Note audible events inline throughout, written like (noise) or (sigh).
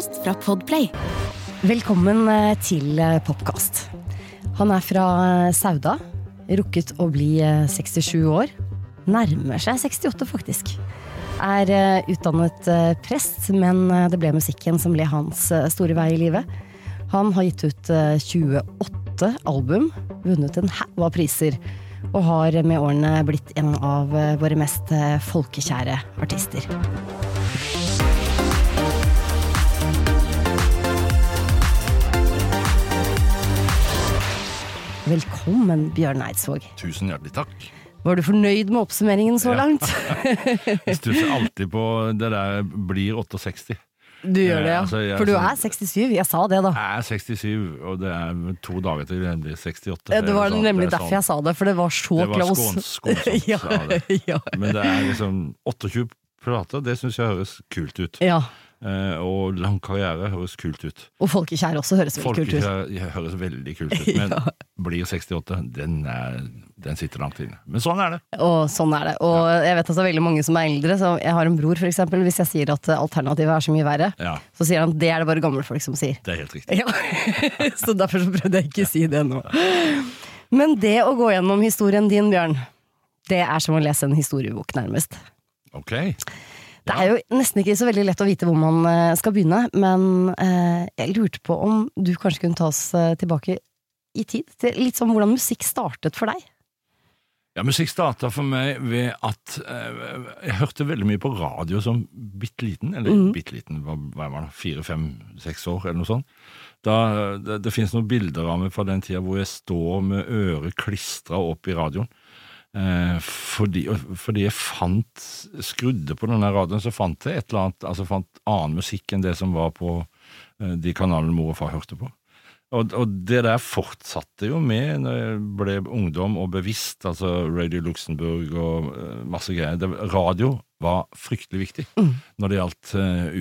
Podkast fra Podplay. Velkommen eh, til eh, Popkast. Han er fra eh, Sauda. Rukket å bli eh, 67 år. Nærmer seg 68, faktisk. Er utdannet prest, men det ble musikken som ble hans store vei i livet. Han har gitt ut eh, 28 album, vunnet en haug av priser, og har med årene blitt en av våre mest folkekjære artister. Velkommen, Bjørn Eidsvåg. Tusen hjertelig takk. Var du fornøyd med oppsummeringen så Ja. langt? (laughs) Jeg stusser alltid på det der blir 68. Du gjør det, ja. Eh, altså, jeg- For du er 67, jeg sa det da. Jeg er 67, og det er to dager til jeg blir 68. Ja, Det var er sånn- nemlig det er derfor jeg sa det, for det var så Det var skåns- (laughs) ja, det. Men det er liksom 28 plater, det syns jeg høres kult ut. ja. Eh, og lang karriere høres kult ut. Og folkekjær også høres veldig kult ut. Folkekjær høres veldig kult ut, men (laughs) Ja. blir 68, den, er, den sitter langt inne. Men sånn er det. Og sånn er det. Og jeg vet at det er veldig mange som er eldre, så jeg har en bror for eksempel, hvis jeg sier at alternativet er så mye verre, Ja, så sier han det er det bare gamle folk som sier. det er helt riktig. (laughs) Ja. så derfor så prøvde jeg ikke å si det nå. Men det å gå gjennom historien din, Bjørn, det er som å lese en historiebok, nærmest. Ok. Det er jo nesten ikke så veldig lett å vite hvor man eh, skal begynne, men eh, jeg lurte på om du kanskje kunne ta oss eh, tilbake i tid, til litt sånn hvordan musikk startet for deg? Ja, Musikk starta for meg ved at eh, jeg hørte veldig mye på radio som bitte liten. Eller mm. bitte liten, hva, hva var det, fire, fem, seks år, eller noe sånt. Da, det det finnes noen bilder av meg fra den tida hvor jeg står med øret klistra opp i radioen. Eh, fordi, fordi jeg fant Skrudde på denne radioen, så fant jeg et eller annet Altså fant annen musikk enn det som var på eh, de kanalene mor og far hørte på. Og, og det der fortsatte jo med når jeg ble ungdom og bevisst, altså Radio Luxembourg og eh, masse greier. Det, radio var fryktelig viktig når det gjaldt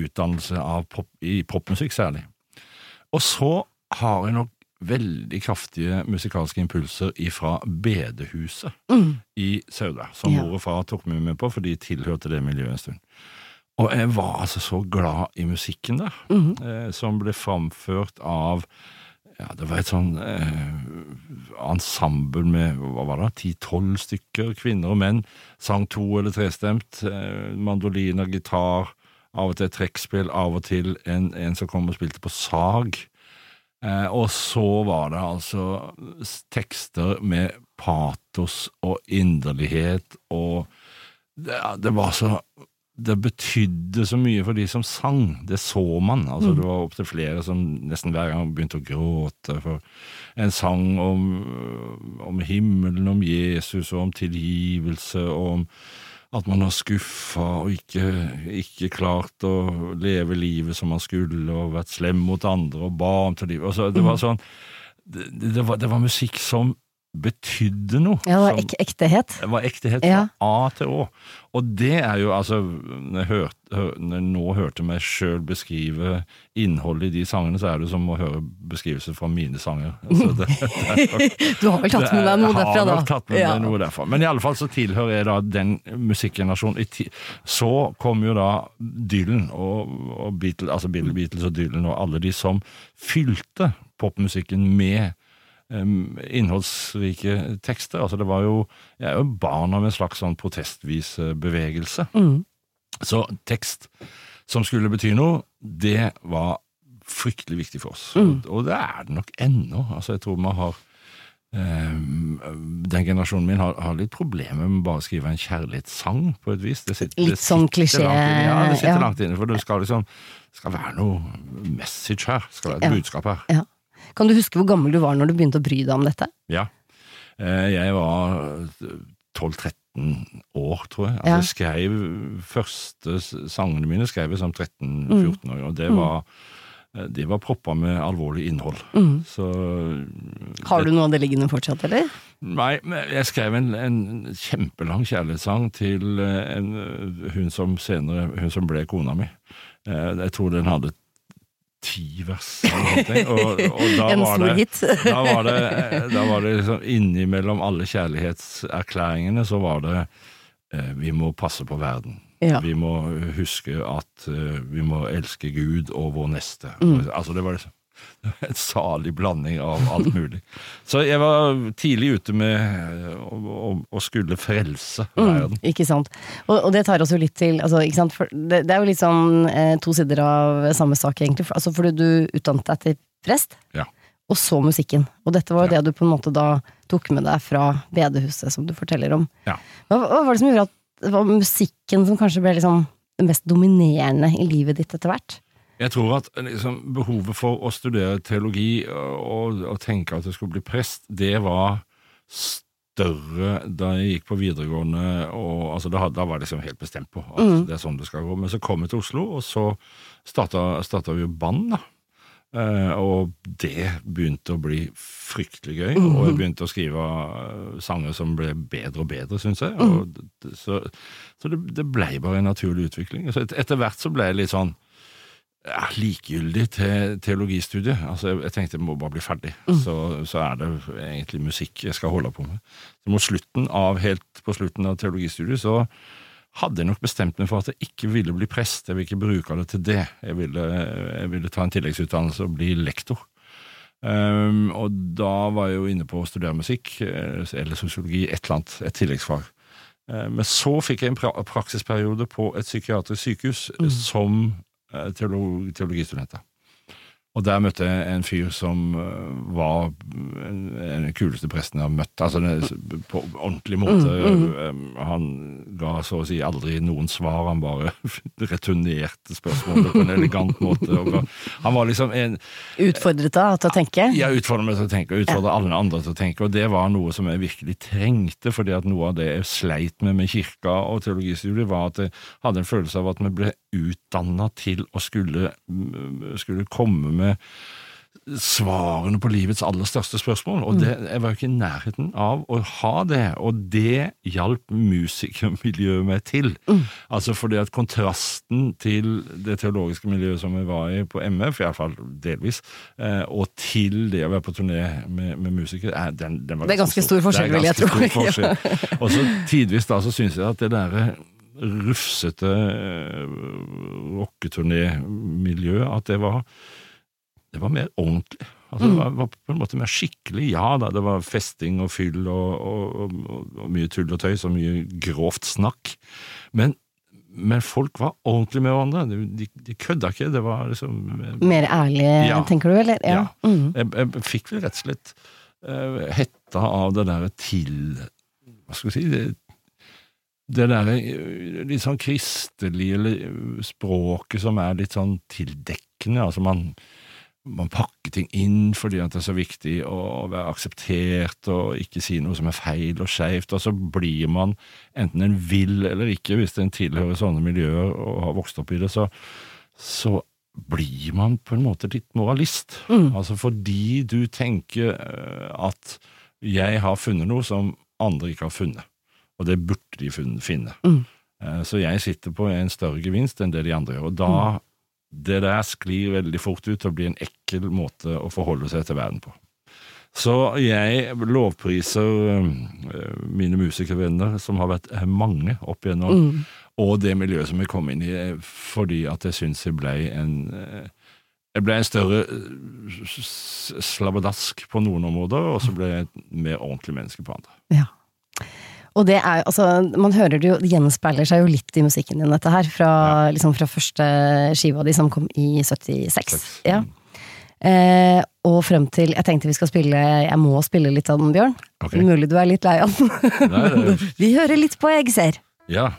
utdannelse av pop, i popmusikk særlig. Og så har jeg nok veldig kraftige musikalske impulser ifra bedehuset i Sauda, som Ja. mor og far tok meg med på, for de tilhørte det miljøet en stund. Og jeg var altså så glad i musikken der, eh, som ble framført av ja, det var et sånn eh, ensemble med hva var det, ti-tolv stykker, kvinner og menn, sang to- eller trestemt, eh, mandoliner, gitar, av og til trekkspill, av og til en, en som kom og spilte på sag. Eh, og så var det altså tekster med patos og inderlighet, og det, det var så det betydde så mye for de som sang, det så man. Altså, Det var opptil flere som nesten hver gang begynte å gråte for en sang om, om himmelen, om Jesus og om tilgivelse, og om at man har skuffa og ikke, ikke klart å leve livet som man skulle, og vært slem mot andre og ba om livet. Altså, det var sånn det, det, var, det var musikk som betydde noe. Ja, det var ek ektehet. det var ektehet fra Ja. A til Å. Og det er jo altså Når jeg, hørte, hør, når jeg nå hørte meg sjøl beskrive innholdet i de sangene, så er det som å høre beskrivelser fra mine sanger. Altså, det, (laughs) Du har vel tatt med deg noe derfra, Jeg da? har nok tatt med Ja. noe derfra. Men i alle fall så tilhører jeg da den musikkgenerasjonen. Så kom jo da Dylan og, og Beatles, altså Beatles og Dylan og alle de som fylte popmusikken med innholdsrike tekster. Altså det var jo Jeg er jo barn av en slags sånn protestvisebevegelse. Mm. Så tekst som skulle bety noe, det var fryktelig viktig for oss. Mm. Og det er det nok ennå. Altså jeg tror vi har den generasjonen min har, har litt problemer med bare å skrive en kjærlighetssang, på et vis. Det sitter, Litt sånn klisjé. Ja, det sitter ja. langt inne, for det skal liksom det skal være noe message her. Skal være et Ja. budskap her. Ja. Kan du huske hvor gammel du var når du begynte å bry deg om dette? Ja. Eh, Jeg var 12-13 år, tror jeg. Altså, Ja. Jeg skrev første sangene mine skrev jeg som 13-14 Mm. år, og det var, eh, de var proppa med alvorlig innhold. Mm. Så Har du noe av det liggende fortsatt, eller? Nei, jeg skrev en, en kjempelang kjærlighetssang til eh, en, eh, hun som senere Hun som ble kona mi. Eh, Jeg tror den hadde ti vers. Og, og da var det, da var det, da var det liksom innimellom alle kjærlighetserklæringene så var det eh, vi må passe på verden. Ja. Vi må huske at eh, vi må elske Gud og vår neste. Mm. Altså det var liksom (laughs) en salig blanding av alt mulig. Så jeg var tidlig ute med eh, å, skulle frelse verden. Mm, ikke sant. Og, og det tar oss jo litt til altså, det, det er jo litt sånn eh, to sider av samme sak, egentlig. For, altså, fordi du utdannet deg til prest, Ja. og så musikken. Og dette var jo Ja. det du på en måte da tok med deg fra bedehuset, som du forteller om. Ja. Hva, hva var det som gjorde at det var musikken som kanskje ble liksom det mest dominerende i livet ditt etter hvert? Jeg tror at liksom, behovet for å studere teologi og, og tenke at jeg skulle bli prest, det var større da jeg gikk på videregående. Og, altså, da, da var jeg liksom helt bestemt på at Mm. det er sånn det skal gå. Men så kom jeg til Oslo, og så starta, starta vi jo band. da. Uh, og det begynte å bli fryktelig gøy, og jeg begynte å skrive uh, sanger som ble bedre og bedre, syns jeg. Og, så så det, det ble bare en naturlig utvikling. Så et, etter hvert så ble jeg litt sånn ja, likegyldig til teologistudiet. Altså, jeg, jeg tenkte jeg må bare bli ferdig, så, så er det egentlig musikk jeg skal holde på med. Så mot slutten av, helt på slutten av teologistudiet så hadde jeg nok bestemt meg for at jeg ikke ville bli prest. Jeg ville ikke bruke det til det. Jeg ville, jeg ville ta en tilleggsutdannelse og bli lektor. Um, og da var jeg jo inne på å studere musikk, eh, eller sosiologi, et eller annet, et tilleggsfag. Eh, Men så fikk jeg en pra praksisperiode på et psykiatrisk sykehus mm. som teolog, teologistudenterna. Og der møtte jeg en fyr som eh, var en, en den kuleste presten jeg har møtt. Altså på ordentlig måte. Eh, Han ga så å si aldri noen svar, han bare (laughs) returnerte spørsmålet på en elegant måte. Han var liksom en Utfordret deg til å tenke? Ja, utfordret meg til å tenke, og utfordrer alle andre til å tenke, og det var noe som jeg virkelig trengte, fordi at noe av det jeg sleit med med kirka og teologistudiet, var at jeg hadde en følelse av at vi ble utdanna til å skulle, skulle komme med svarene på livets aller største spørsmål, og det, jeg var jo ikke i nærheten av å ha det, og det hjalp musikermiljøet meg til. Altså fordi at kontrasten til det teologiske miljøet som vi var i på MF, iallfall delvis, eh, og til det å være på turné med, med musikere, eh, den, den var Det er ganske stor forskjell, er vil jeg tro. (laughs) Og så tidvis da så syns jeg at det derre rufsete eh, rocketurnémiljøet, at det var det var mer ordentlig. Altså, Mm. Det var, var på en måte mer skikkelig. Ja da, det var festing og fyll og, og, og, og mye tull og tøys og mye grovt snakk. Men, men folk var ordentlige med hverandre. De, de, de kødda ikke. Det var liksom Mer ærlig, Ja. tenker du, eller? Ja. Ja. Mm. jeg, jeg fikk vel rett og slett uh, hetta av det derre til Hva skal vi si det, det derre eh, litt sånn kristelige eh, språket som er litt sånn tildekkende. Altså man, man pakker ting inn fordi det er så viktig å, være akseptert og ikke si noe som er feil og skeivt, og så blir man, enten en vil eller ikke, hvis en tilhører sånne miljøer og har vokst opp i det, så, så blir man på en måte litt moralist. Altså fordi du tenker eh, at jeg har funnet noe som andre ikke har funnet, og det burde de finne. Mm. Eh, Så jeg sitter på en større gevinst enn det de andre gjør, og da det der sklir veldig fort ut til å bli en ekkel måte å forholde seg til verden på. Så jeg lovpriser eh, mine musikervenner, som har vært mange opp igjennom, Mm. og det miljøet som jeg kom inn i, eh, fordi at jeg syns jeg ble en eh, jeg ble en større slabbedask på noen områder, og så ble jeg et mer ordentlig menneske på andre. Ja. Og det er, jo, altså, man hører det jo, det gjenspeiler seg jo litt i musikken din, dette her. Fra, liksom fra første skiva di, som kom i 76. Ja. Eh, og frem til Jeg tenkte vi skal spille Jeg må spille litt av den, Bjørn. Okay. Mulig du er litt lei av den. Nei, (laughs) vi hører litt på Jeg ser. ja.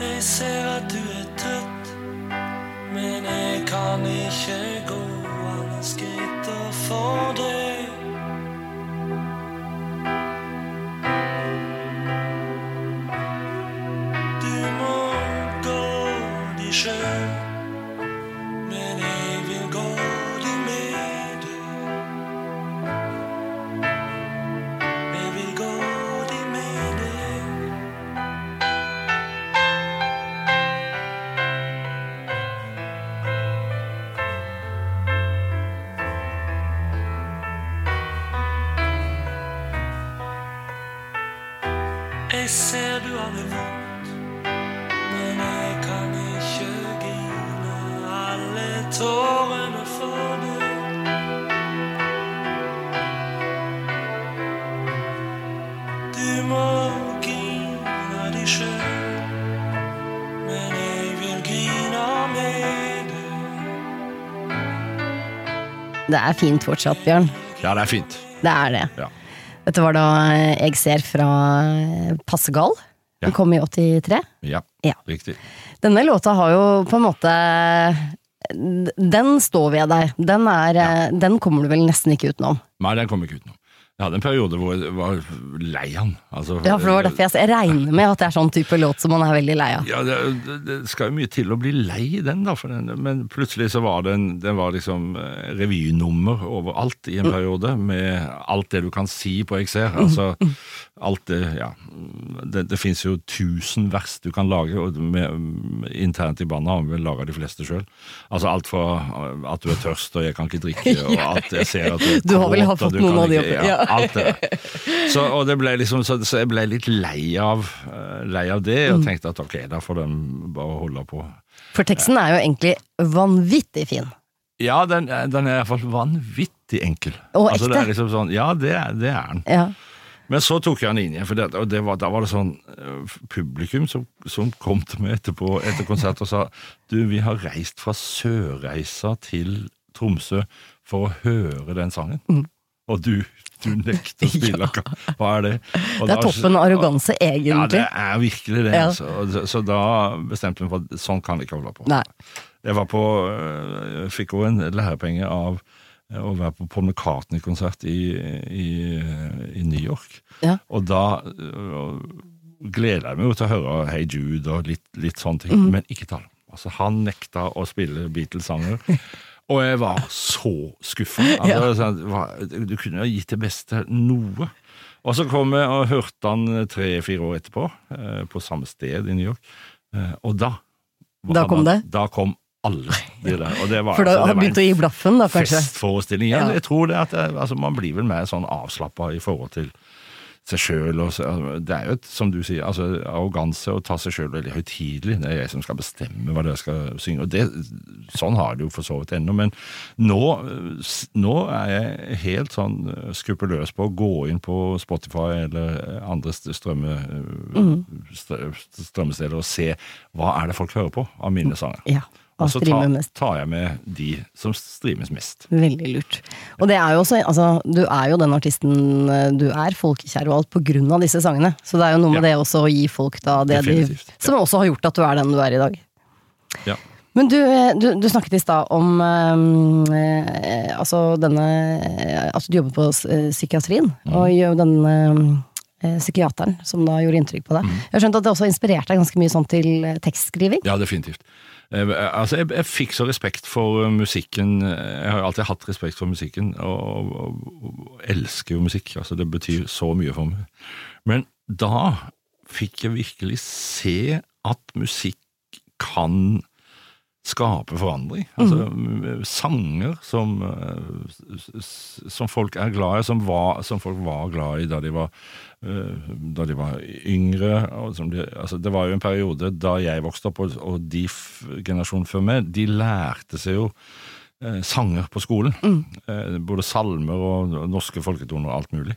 Jeg ser all. Jeg ser du har det vondt, men jeg kan ikke grine alle tårene for deg. Du må grine de sjøl, men jeg vil grine med deg. Det er fint fortsatt, Bjørn. Ja, det er fint. Det er det. Ja. Dette var da Jeg ser fra eh, Passegal. Den kom i 83. Ja, Ja. riktig. Denne låta har jo på en måte Den står ved deg. Den, er, eh, den kommer du vel nesten ikke utenom. Nei, den kommer ikke utenom. Jeg hadde en periode hvor jeg var lei han. Altså, Ja, for det var derfor jeg, jeg regner med at det er sånn type låt som man er veldig lei av. Ja, det, det- skal jo mye til å bli lei den, da. Den, men plutselig så var den, den var liksom eh, revynummer overalt i en periode, med alt det du kan si på XR. Altså, (laughs) alt det Ja. Det, det fins jo tusen vers du kan lage, og med, internt i bandet har vi vel laga de fleste sjøl. Altså alt fra eh, at du er tørst og jeg kan ikke drikke, (laughs) og at jeg ser at du er Du har vel fått noen av de oppe? ja. alt det der. (laughs) Så, og det ble liksom, så, så jeg ble litt lei av, eh, lei av det, Mm. og tenkte at ok, da får den bare holde på. For teksten er jo egentlig vanvittig fin. Ja, den, er- den er iallfall vanvittig enkel. Å, altså, det ekte? er liksom sånn, Ja, det, det er den. Ja. Men så tok jeg han inn igjen, for det, og det var, da var det sånn eh, publikum som, som kom til meg etterpå etter konsert og sa du, vi har reist fra Sørreisa til Tromsø for å høre den sangen. Mm. Og du, du nekter å spille. (laughs) Hva er det? Og Det er da- toppen av arroganse, egentlig. Ja, det er virkelig det. Ja. Altså. Så, så da bestemte vi for at sånn kan vi ikke holde på. Nei. Jeg var på, øh, fikk også en lærepenge av å være på Paul McCartney-konsert i, i, i New York. Ja. Og da øh, gleder jeg meg jo til å høre Hey Jude og litt, litt sånne ting, Mm. men ikke tall. Altså, han nekta å spille Beatles-sanger. (laughs) Og jeg var så skuffa. Altså, ja. Du kunne jo gitt det beste noe. Og så kom jeg og hørte han tre-fire år etterpå, eh, på samme sted i New York. Eh, og da Da han- kom det? Da kom alle de der. Og det var, For da altså, har begynt å gi blaffen, da, kanskje. Festforestilling. Ja, Ja. jeg tror det at det, altså, Man blir vel mer sånn avslappa i forhold til seg sjøl. Det er jo et, som du sier, altså arroganse å ta seg sjøl veldig høytidelig. Det er jeg som skal bestemme hva dere skal synge. og det, Sånn har det jo for så vidt ennå. Men nå, nå er jeg helt sånn eh, skruppelløs på å gå inn på Spotify eller andre st- strømme, Mm. strømmesteder og se hva er det folk hører på av mine sanger. Ja. Og så tar, mest. tar jeg med de som streames mest. Veldig lurt. Og det er jo også, altså, du er jo den artisten eh, du er, folkekjær og alt, på grunn av disse sangene. Så det er jo noe med Ja. det også å gi folk da det de Definitivt, ja. Som også har gjort at du er den du er i dag. Ja. Men du, eh, du, du snakket i stad om eh, altså denne At Altså du jobber på eh, psykiatrien, Mm. og denne eh, psykiateren som da gjorde inntrykk på deg. Mm. Jeg har skjønt at det også inspirerte deg ganske mye sånn til eh, tekstskriving? Ja, definitivt. Eh, altså, jeg, jeg fikk så respekt for eh, musikken. Jeg har alltid hatt respekt for musikken, og, og, og elsker jo musikk. Altså, det betyr så mye for meg. Men da fikk jeg virkelig se at musikk kan skape forandring. Altså mm. sanger som, eh, som folk er glad i, som, var, som folk var glad i da de var, eh, da de var yngre. De, altså det var jo en periode da jeg vokste opp, og, og de generasjonen før meg, de lærte seg jo sanger på skolen. Eh, både salmer og, norske folketoner og alt mulig.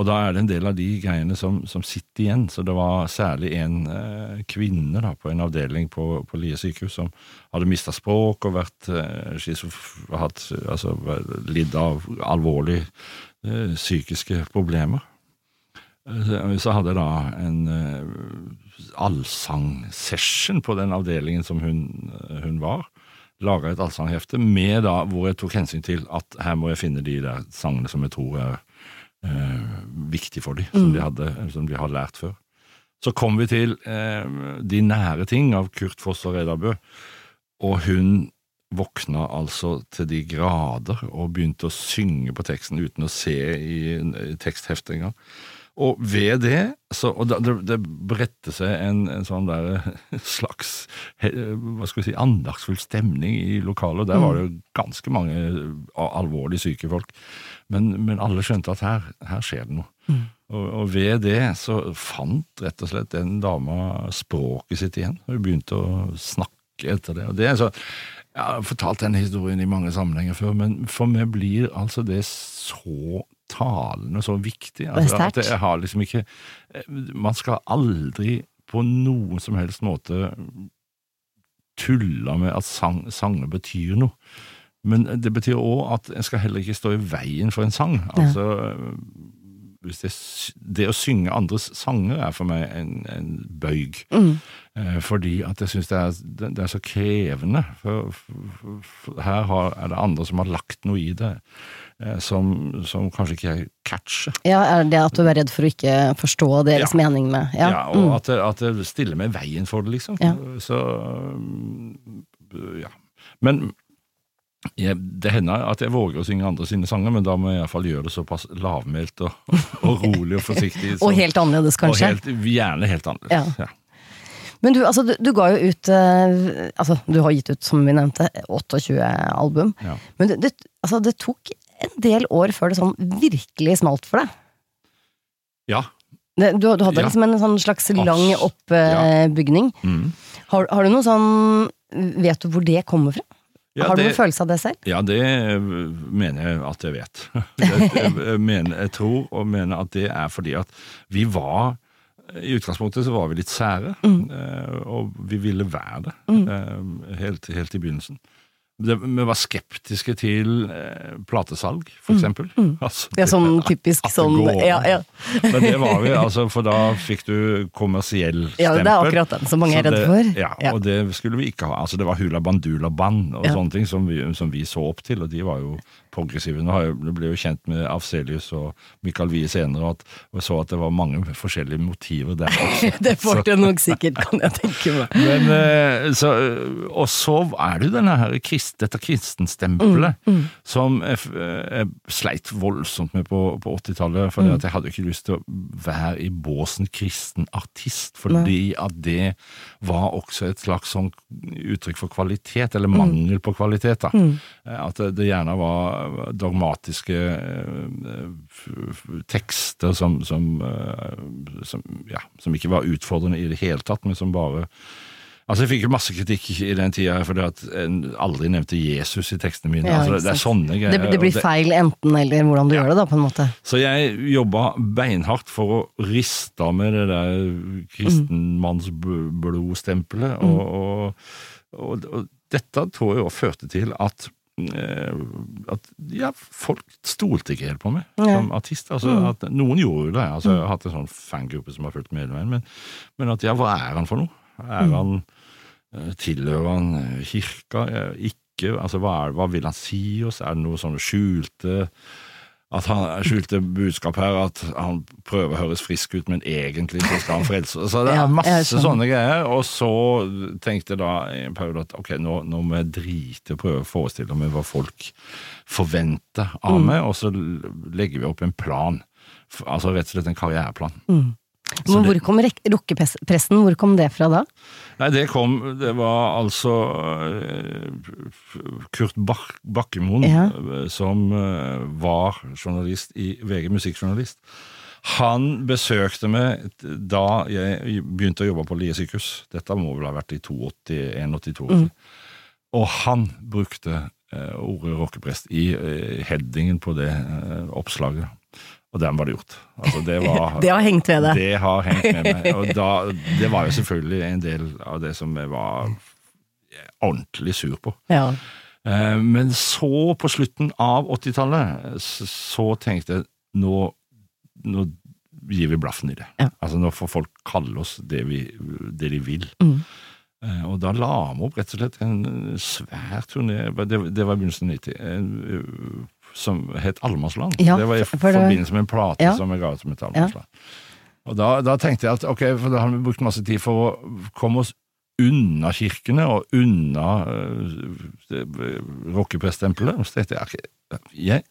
Og da er det en del av de greiene som, som sitter igjen. Så det var særlig en eh, kvinne da, på en avdeling på, på Lie sykehus som hadde mista språk og vært eh, hatt, altså, lidd av alvorlige eh, psykiske problemer. Eh, Så hadde jeg da en eh, allsangsession på den avdelingen som hun, eh, hun var. Laga et allsanghefte med da, hvor jeg tok hensyn til at her må jeg finne de der sangene som jeg tror er eh, viktige for dem, som, de som de har lært før. Så kom vi til eh, De nære ting av Kurt Foss og Reidar Bø, og hun våkna altså til de grader og begynte å synge på teksten uten å se i, i tekstheftet engang. Og ved det, så, og det, det bredte seg en, en sånn der slags he, hva skal vi si, andaktsfull stemning i lokalet. og Der var det jo ganske mange al- alvorlig syke folk. Men, men alle skjønte at her, her skjer det noe. Og, og ved det så fant rett og slett den dama språket sitt igjen. Hun begynte å snakke etter det. Og det er så, jeg har fortalt denne historien i mange sammenhenger før, men for meg blir altså det så talende, så viktig. Altså, det at jeg har liksom ikke Man skal aldri på noen som helst måte tulle med at sang, sanger betyr noe. Men det betyr òg at en skal heller ikke stå i veien for en sang. Altså, hvis det, det å synge andres sanger er for meg en, en bøyg. Eh, fordi at jeg syns det, det, er så krevende. For, for, for her har, er det andre som har lagt noe i det, eh, som, som kanskje ikke jeg catcher. Ja, er det at du er redd for å ikke forstå deres Ja. mening med Ja. Ja, og mm. at, det, at det stiller meg i veien for det, liksom. Ja. Så ja. Men jeg, det hender at jeg våger å synge andre sine sanger, men da må jeg iallfall gjøre det såpass lavmælt og, og rolig og forsiktig. (laughs) Og helt annerledes, kanskje. Og helt, gjerne helt annerledes. Ja. Ja. Men du, altså, du, du ga jo ut eh, Altså, du har gitt ut, som vi nevnte, 28 album. Ja. Men det, altså, det tok en del år før det sånn virkelig smalt for deg. ja. Det, du, du hadde Ja. liksom en sånn slags lang oppbygning. Mm. Har, har du noe sånn Vet du hvor det kommer fra? Ja, har du det- noen følelse av det selv? Ja, det øh, mener jeg at jeg vet. (laughs) Jeg, mener, jeg tror og mener at det er fordi at vi var I utgangspunktet så var vi litt sære, øh, og vi ville være det øh, helt, helt i begynnelsen. Det, vi var skeptiske til eh, platesalg, for eksempel. (laughs) Altså, (laughs) Det er sånn typisk at sånn ja, ja. (laughs) Men det var vi, altså, for da fikk du kommersiell stempel. ja, det er akkurat den som mange er redde for. Ja, Ja. og det skulle vi ikke ha. Altså, det var Hula Bandula Band og sånne ting som vi, som vi så opp til, og de var jo progressive. Nå har jeg, jeg ble jo kjent med Afselius og Michael Wie senere, og, at, og så at det var mange forskjellige motiver der (laughs) også. Det får du nok sikkert, kan jeg tenke meg. (laughs) Men, eh, så, og så er det jo denne her dette kristenstempelet Mm, som jeg, jeg sleit voldsomt med på, på 80-tallet. For Mm. jeg hadde ikke lyst til å være i båsen kristen artist, fordi at det var også et slags sånn uttrykk for kvalitet, eller mangel på kvalitet. da. Mm. At det, det gjerne var dogmatiske eh, f- f- tekster som, som, eh, som, ja, som ikke var utfordrende i det hele tatt, men som bare Altså Jeg fikk jo masse kritikk i den tida fordi at jeg aldri nevnte Jesus i tekstene mine. Ja, altså, det, er sånne greier. Det, det blir feil enten eller hvordan du gjør det, da, på en måte. Så jeg jobba beinhardt for å riste av med det der kristenmannsblodstempelet, og, og, og, og dette tror jeg også førte til at eh, at ja, folk stolte ikke helt på meg Ja. som artist. Altså, at Noen gjorde jo det. Altså, jeg har hatt en sånn fangruppe som har fulgt med meg, men, men at ja, hva er han for noe? Er han eh, Tilhører han eh, kirka? Eh, Ikke? Altså, hva, er, hva vil han si oss? Er det noe sånne skjulte at han skjulte budskap her, at han prøver å høres frisk ut, men egentlig så skal han frelse. Så det er masse sånne greier. Og så tenkte da Paul at ok, nå, nå må jeg drite og prøve å forestille meg hva folk forventer Mm. av meg, og så legger vi opp en plan. Altså rett og slett en karriereplan. Men hvor kom rockepressen, hvor kom det fra da? Nei, det kom Det var altså eh, Kurt Bak Bakkemoen, Ja. eh, som eh, var journalist i VG, musikkjournalist. Han besøkte meg da jeg begynte å jobbe på Lie sykehus. Dette må vel ha vært i 82-81-82. Og han brukte ordet rockeprest i headingen på det oppslaget. Og den var det gjort. Altså, det var (laughs) Det har hengt ved deg. det har hengt med meg. Og da, det var jo selvfølgelig en del av det som jeg var ordentlig sur på. Ja. Eh, Men så, på slutten av 80-tallet, så tenkte jeg nå, nå gir vi blaffen i det. Ja. Altså Nå får folk kalle oss det, vi, det de vil. Mm. Eh, Og da la vi opp rett og slett en svær turné, det, det var i begynnelsen av 90, en, uh, som het Almasland Ja, det var i for det- forbindelse med en plate Ja. som jeg ga ut som het Allemannsland. Og da, da tenkte jeg at ok, for da har vi brukt masse tid for å komme oss unna kirkene og unna uh, rockeprestempelet. Så tenkte jeg ok, jeg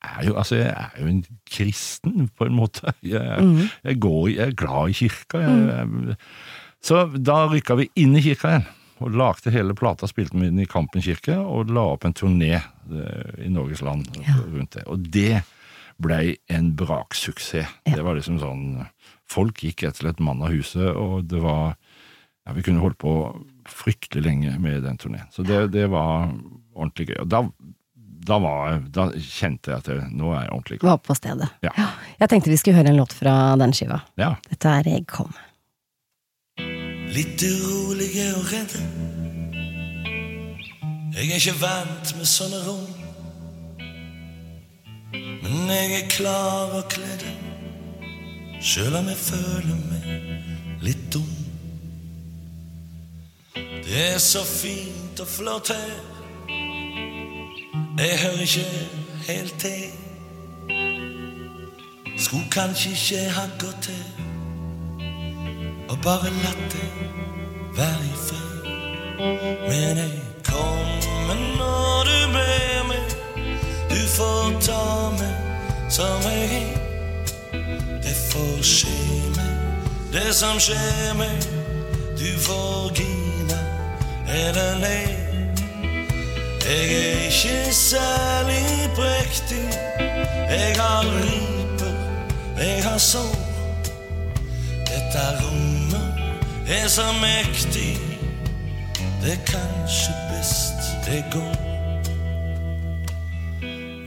er jo, altså, jeg er jo en kristen, på en måte. Jeg, jeg, går, jeg er glad i kirka. Jeg, mm. så da rykka vi inn i kirka igjen, og lagde hele plata, spilte med inn i Kampen kirke, og la opp en turné eh, i Norges land Ja. rundt det. Og det blei en braksuksess. Det var liksom sånn Folk gikk rett og slett mann av huset, og det var ja, Vi kunne holdt på fryktelig lenge med den turneen. Så det, det var ordentlig gøy. Og da, da, var, da kjente jeg at jeg, nå er jeg ordentlig glad. Var på stedet. Ja. Jeg tenkte vi skulle høre en låt fra den skiva. Ja. Dette er Jeg kom. Litt urolige og redde. Jeg er ikke vant med sånne rom. Men jeg er klar og kledd, sjøl om jeg føler meg litt dum. Det er så fint og flott her. Jeg hører ikke helt til. Skulle kanskje ikke ha gått til og bare latt det være i fred. Men jeg kommer når du er med. Du får ta meg som jeg er. Det får skje meg, det som skjer meg. Du får grine eller le. Jeg er ikke særlig prektig. Jeg har riper, jeg har sår. Dette rommet er så mektig. Det er kanskje best det går.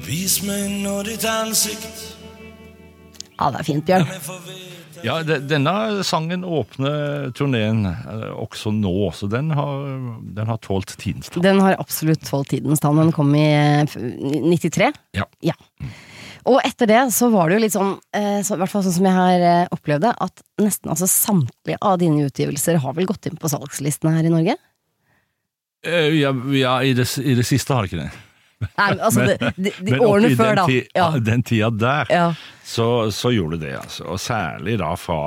Vis meg nå ditt ansikt. Ja, det er fint, Bjørn. Ja, Denne sangen åpner turneen eh, også nå, så den har, den har tålt tidens tann. Den har absolutt tålt tidens tann. Den kom i eh, 93. Ja. Ja. Og etter det så var det jo litt sånn, eh, i hvert fall sånn som jeg har eh, opplevd det, at nesten altså samtlige av dine utgivelser har vel gått inn på salgslistene her i Norge? Eh, Ja, ja i, det, i det siste har det ikke det. Nei, men altså de, de, de Men årene før, den da. ti- Ja. Den tida der, Ja. så, så gjorde det det. Altså. Og særlig da fra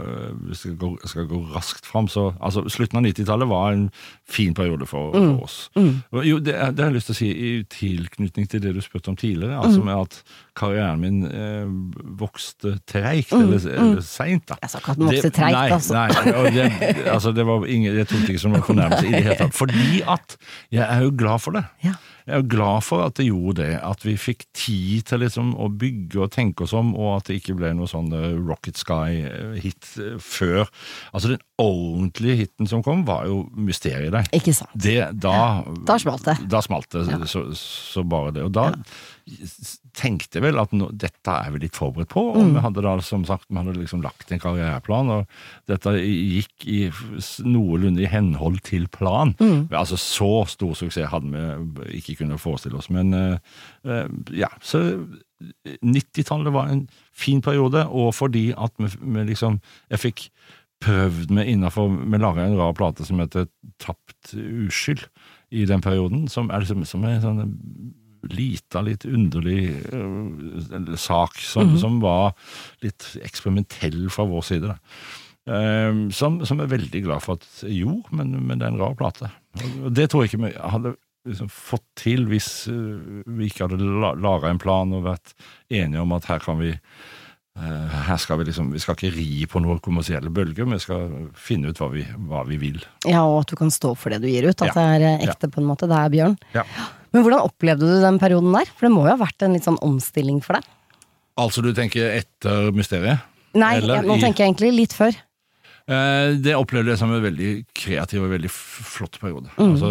øh, Hvis jeg skal gå, skal gå raskt fram, så altså, Slutten av 90-tallet var en fin periode for, Mm. for oss. Mm. Jo, det, det har jeg lyst til å si i tilknytning til det du spurte om tidligere. Altså Mm. med at karrieren min eh, vokste treigt, eller, eller seint. da. Jeg sa ikke at den vokste Det- treigt, altså. Nei, det, altså det var ingen, jeg tok det ikke som en fornærmelse i det hele tatt. (laughs) Fordi at jeg er jo glad for det. Ja. Jeg er glad for at det gjorde det, at vi fikk tid til liksom å bygge og tenke oss om, og at det ikke ble noe sånn eh, Rocket Sky-hit eh, før. Altså Den ordentlige hiten som kom, var jo mysteriet der. Ikke sant. Det, da, Da smalt det. Da smalt det, så, så bare det. Og da tenkte vel at no, dette er vi litt forberedt på. Og Mm. vi hadde da som sagt vi hadde liksom lagt en karriereplan, og dette gikk i noenlunde i henhold til plan. Mm. Altså Så stor suksess hadde vi ikke kunnet forestille oss. Men uh, eh, ja, så 90-tallet var en fin periode, og fordi at vi, vi liksom Jeg fikk prøvd meg innafor Vi laga en rar plate som heter Tapt uskyld i den perioden, som er liksom som en sånn lita, litt underlig uh, sak, som, som var litt eksperimentell fra vår side. Ehm, som, som er veldig glad for at jo, men, men det er en rar plate. Og det tror jeg ikke vi hadde liksom fått til hvis uh, vi ikke hadde la, laga en plan og vært enige om at her kan vi eh, her skal vi liksom, Vi skal ikke ri på noen kommersielle bølger, vi skal finne ut hva vi, hva vi vil. Ja, og at du kan stå for det du gir ut. At Ja. det er ekte, ekte, på en måte. Det er Bjørn. Ja. Men hvordan opplevde du den perioden der? For det må jo ha vært en litt sånn omstilling for deg? Altså du tenker etter mysteriet? Nei, Eller nå i- tenker jeg egentlig litt før. Eh, Det opplevde jeg som en veldig kreativ og veldig flott periode. Mm. Altså,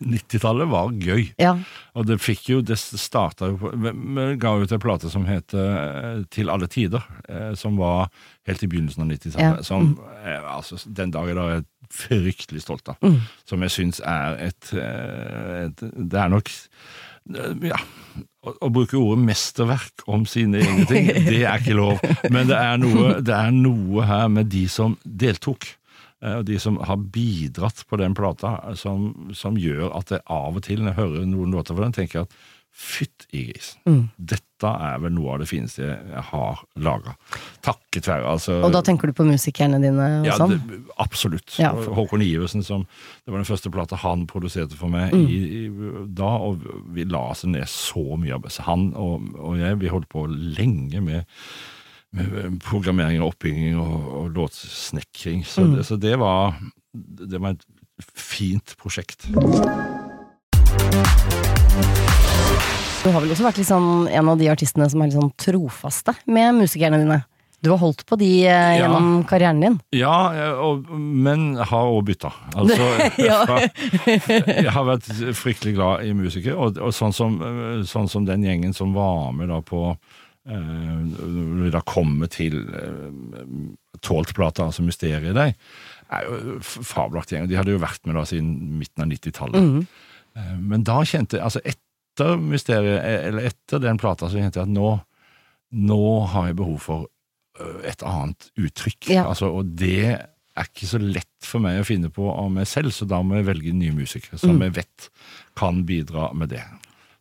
90-tallet (laughs) var gøy. Ja. Og det fikk jo Det starta jo på Vi ga ut en plate som het eh, Til alle tider, eh, som var helt i begynnelsen av 90-tallet. Ja. Som eh, altså, den dag i dag er jeg fryktelig stolt av. Mm. Som jeg syns er et, et Det er nok Ja. Å, å bruke ordet mesterverk om sine egne ting, (laughs) det er ikke lov. Men det er noe, det er noe her med de som deltok. eh, Og de som har bidratt på den plata, som, som gjør at jeg av og til, når jeg hører noen låter fra den, tenker jeg at fytt i grisen. Dette er vel noe av det fineste jeg har laga. Takket være, altså. Og da tenker du på musikerne dine og Ja, sånn? det, absolutt. Ja, Håkon Iversen, som Det var den første plata han produserte for meg Mm. i, i, da, og vi la oss ned så mye arbeid. Han og, og jeg, vi holdt på lenge med, med programmering og oppbygging og, og låtsnekring. Så, Mm. det, så det var Det var et fint prosjekt. Du har vel også vært liksom en av de artistene som er litt sånn trofaste med musikerne dine. Du har holdt på de eh, Ja. gjennom karrieren din. Ja, eh, og, men har òg bytta. Altså, (laughs) (laughs) Ja. jeg har vært fryktelig glad i musikere, og, og sånn, som, eh, sånn som den gjengen som var med da på eh, Når vi da kommer til eh, Tålt-plata, altså Mysteriet deg, er jo f- fabelaktig gjeng. De hadde jo vært med da siden midten av 90-tallet. Eh, Men da kjente altså etter Mysteriet, eller etter den plata, så kjente jeg at nå, nå har jeg behov for et annet uttrykk. Ja. Altså, og det er ikke så lett for meg å finne på av meg selv, så da må jeg velge nye musikere som jeg vet kan bidra med det.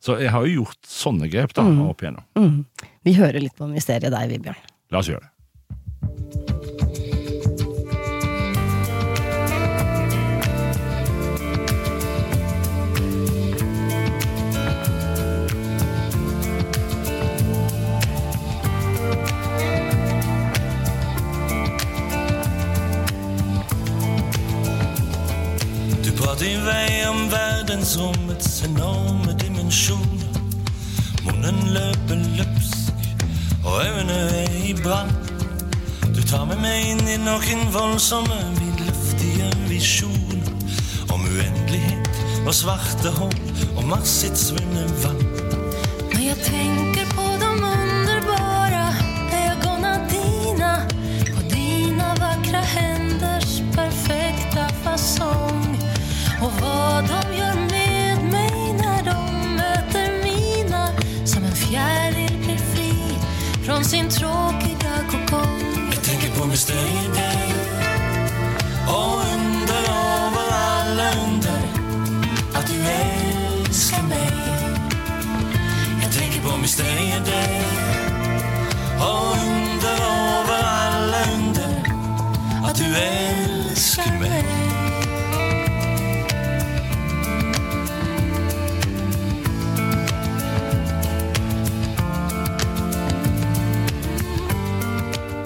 Så jeg har jo gjort sånne grep da, opp igjennom. Mm. Vi hører litt på mysteriet der, Vibjørn. La oss gjøre det. Verdensrommets enorme dimensjoner. Munnen løper løpsk, og øynene er i brann. Du tar med meg inn i noen voldsomme, vidløftige visjoner. Om uendelighet og svarte hull og Mars svunne vann. Når jeg tenker på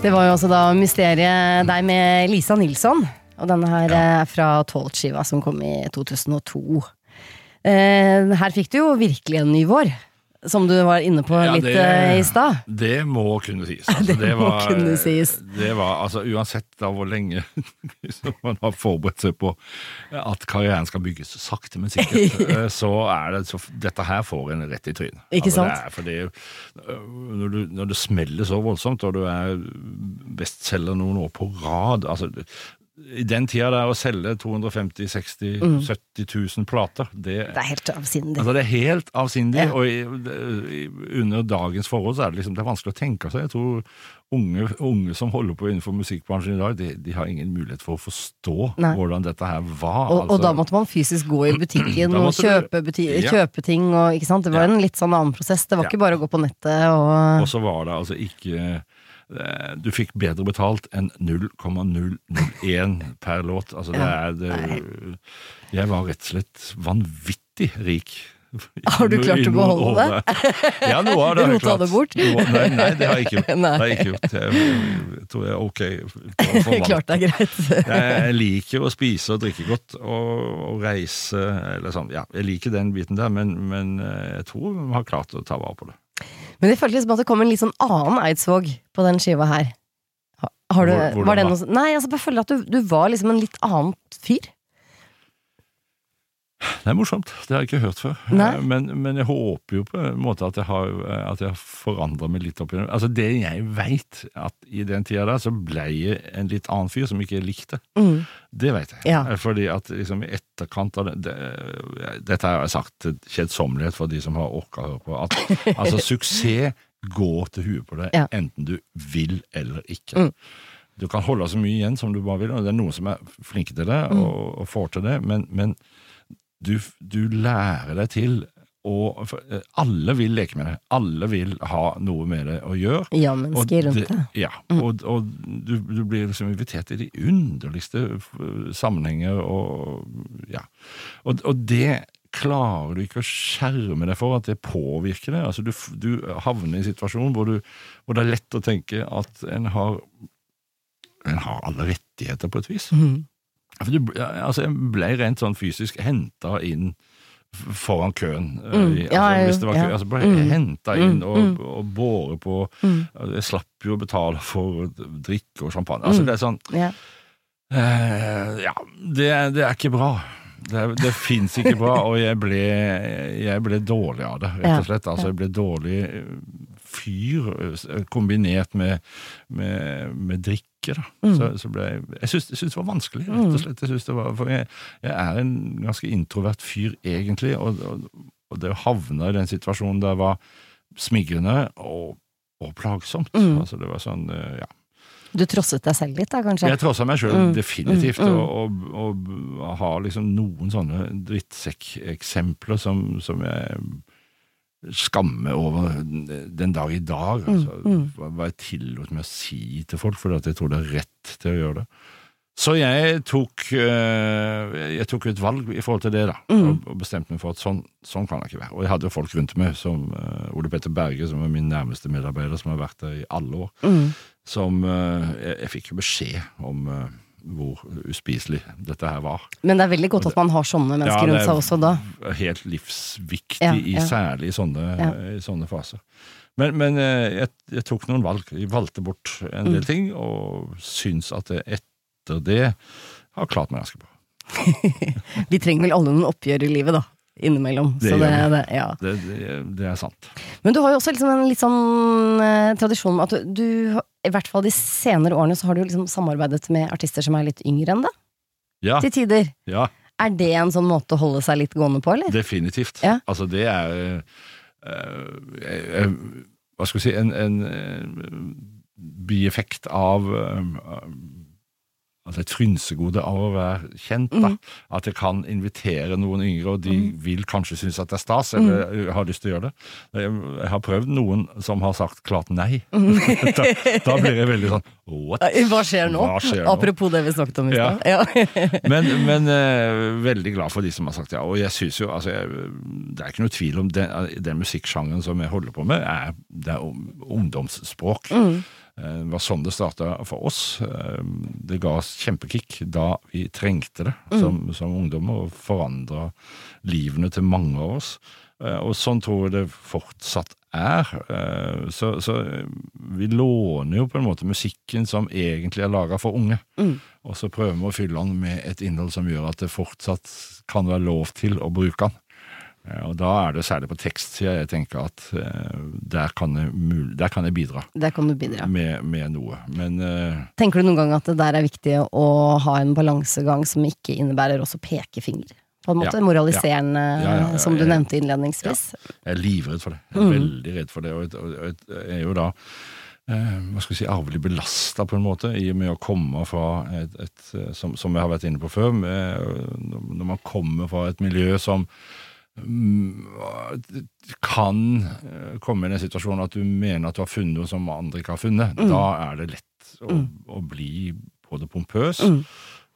Det var jo også da mysteriet deg med Lisa Nilsson. Og denne her er fra Tolv-skiva som kom i 2002. Eh, her fikk du jo virkelig en ny vår, som du var inne på Ja, litt det- eh, i stad. Det må kunne sies. (laughs) Altså, Det må kunne sies. Det var, altså, uansett da hvor lenge (laughs) man har forberedt seg på at karrieren skal bygges sakte, men sikkert, (laughs) eh, så er det så Dette her får en rett i trynet. Ikke altså, sant? Det er, fordi, når, du, når det smeller så voldsomt, og du er bestselger noen år på rad altså, I den tida der å selge 250 60 70 000 plater, det, Det er helt avsindig. Altså Det er helt avsindig, Ja. og i, under dagens forhold så er det liksom Det er vanskelig å tenke seg. Jeg tror unge, unge som holder på innenfor musikkbransjen i dag, de, de har ingen mulighet for å forstå Nei. hvordan dette her var. Og, og altså. da måtte man fysisk gå i (clears throat) butikken og kjøpe, buti Ja. kjøpe ting. Og, ikke sant? Det var Ja. en litt sånn annen prosess. Det var ikke bare å gå på nettet og Og så var det altså ikke Du fikk bedre betalt enn 0,001 per låt. Altså det er det, Jeg var rett og slett vanvittig rik. Har du klart å beholde det? Ja, noe av det har jeg Rota det bort? Noe, nei, nei, det har jeg ikke gjort. Nei. (laughs) Det har jeg ikke gjort. Jeg tror jeg er ok. Klart det er greit. Jeg liker å spise og drikke godt og, og reise, eller sånn. Ja, jeg liker den biten der, men, men eh, jeg tror vi har klart å ta vare på det. Men det føltes som at det kom en litt sånn annen Eidsvåg på den skiva her. Har- du, Hvor- var det noe, nei, altså jeg føler at du, du var liksom en litt annen fyr. Det er morsomt. Det har jeg ikke hørt før. Eh, Men, men jeg håper jo på en måte at jeg har, eh, at jeg har forandra meg litt opp. Altså Det jeg veit, at i den tida der så ble jeg en litt annen fyr som ikke likte. Mm. Det vet jeg. Ja. Eh, Fordi at liksom i etterkant av det, det Dette har jeg sagt til kjedsommelighet for de som har orka å høre på. At (laughs) altså suksess går til huet på deg, Ja. enten du vil eller ikke. Mm. Du kan holde så mye igjen som du bare vil, og det er noen som er flinke til det Mm. og, og får til det, men, men du, du lærer deg til og eh, Alle vil leke med det. Alle vil ha noe med det å gjøre. Ja, rundt det-. Ja, og, og du, du blir liksom invitert i de underligste sammenhenger, og ja. Og, og det klarer du ikke å skjerme deg for at det påvirker deg. Altså du, du havner i en situasjon hvor, du, hvor det er lett å tenke at en har en har alle rettigheter på et vis. Mhm. For du, altså jeg ble rent sånn fysisk henta inn foran køen. eh, Mm, ja, altså, hvis det var kø, ja. altså Mm. henta inn Mm, og, mm. og båret på. Mm. Jeg slapp jo å betale for drikke og champagne. Altså, Mm. det er sånn Ja. eh, Ja, det, det er ikke bra. Det, det fins ikke bra, og jeg ble, jeg ble dårlig av det, rett og slett. Altså, jeg ble dårlig eh, fyr, eh, kombinert med, med, med drikke. Da. Mm. Så, så ble jeg syns det var vanskelig, rett og slett. Jeg, var, for jeg, jeg er en ganske introvert fyr, egentlig, og, og, og det å havne i den situasjonen der var smigrende og, og plagsomt. Mm. Altså, det var sånn, eh, ja. Du trosset deg selv litt, da, kanskje? Jeg trossa meg sjøl Mm, definitivt, mm, mm. og, og, og har liksom noen sånne drittsekkeksempler som, som jeg skammer over den dag i dag. Altså, mm. hva- jeg tillot meg å si til folk, fordi at jeg tror det er rett til å gjøre det. Så jeg tok, eh, jeg tok et valg i forhold til det, da, Mm. og, bestemte meg for at sånn, sånn kan det ikke være. Og jeg hadde jo folk rundt meg, som eh, Ole Petter Berge, som er min nærmeste medarbeider, som har vært der i alle år Mm. som eh, jeg, jeg fikk jo beskjed om hvor uspiselig dette her var. Men det er veldig godt at man har sånne mennesker Ja, rundt seg også da. Helt livsviktig, Ja, i, ja. særlig i sånne, i sånne faser. Men, men eh, jeg, jeg tok noen valg. Jeg valgte bort en Mm. del ting, og syns at jeg etter det har klart meg ganske bra. (laughs) Vi trenger vel alle noen oppgjør i livet, da. Innimellom. Det Så det, det, ja. Det, det, det er sant. Men du har jo også liksom en litt sånn eh, tradisjon med at du, du I hvert fall de senere årene så har du liksom samarbeidet med artister som er litt yngre enn deg, Ja, til tider. ja Er det en sånn måte å holde seg litt gående på, eller? definitivt. Ja. Altså, det er øh, øh, Hva skal vi si En, en øh, bieffekt av Altså et frynsegode av å være kjent. da. mm. At jeg kan invitere noen yngre, og de vil kanskje synes at det er stas, eller eller har lyst til å gjøre det. Jeg, jeg har prøvd noen som har sagt klart nei. Mhm. (laughs) da, da blir jeg veldig sånn what? Hva skjer nå? Hva skjer nå? Apropos det vi snakket om i stad. Ja. (laughs) Men, men uh, veldig glad for de som har sagt ja. Og jeg synes jo, altså, jeg, det er ikke noe tvil om den, den musikksjangeren som jeg holder på med, er, det er ungdomsspråk. Mm. Eh, Det var sånn det starta for oss. Eh, Det ga oss kjempekick da vi trengte det Mm. som, som ungdommer, og forandra livene til mange av oss. Eh, Og sånn tror jeg det fortsatt er. Så, så vi låner jo på en måte musikken som egentlig er laga for unge, Mm. og så prøver vi å fylle den med et innhold som gjør at det fortsatt kan være lov til å bruke den. Eh, Og da er det særlig på tekstsida jeg tenker at eh, der kan jeg, der kan jeg bidra Der kan du bidra. med, med noe. Men eh, Tenker du noen gang at det der er viktig å ha en balansegang som ikke innebærer også pekefinger? På en måte Ja. moraliserende, Ja, ja, som du nevnte innledningsvis. jeg er livredd for det. Jeg er veldig redd for det, og jeg, er jo da eh, hva skal vi si, arvelig belasta på en måte, i og med å komme fra et, et som, som jeg har vært inne på før, med, når man kommer fra et miljø som mm, kan eh, komme i den situasjonen at du mener at du har funnet noe som andre ikke har funnet. Da er det lett å, å bli både pompøs,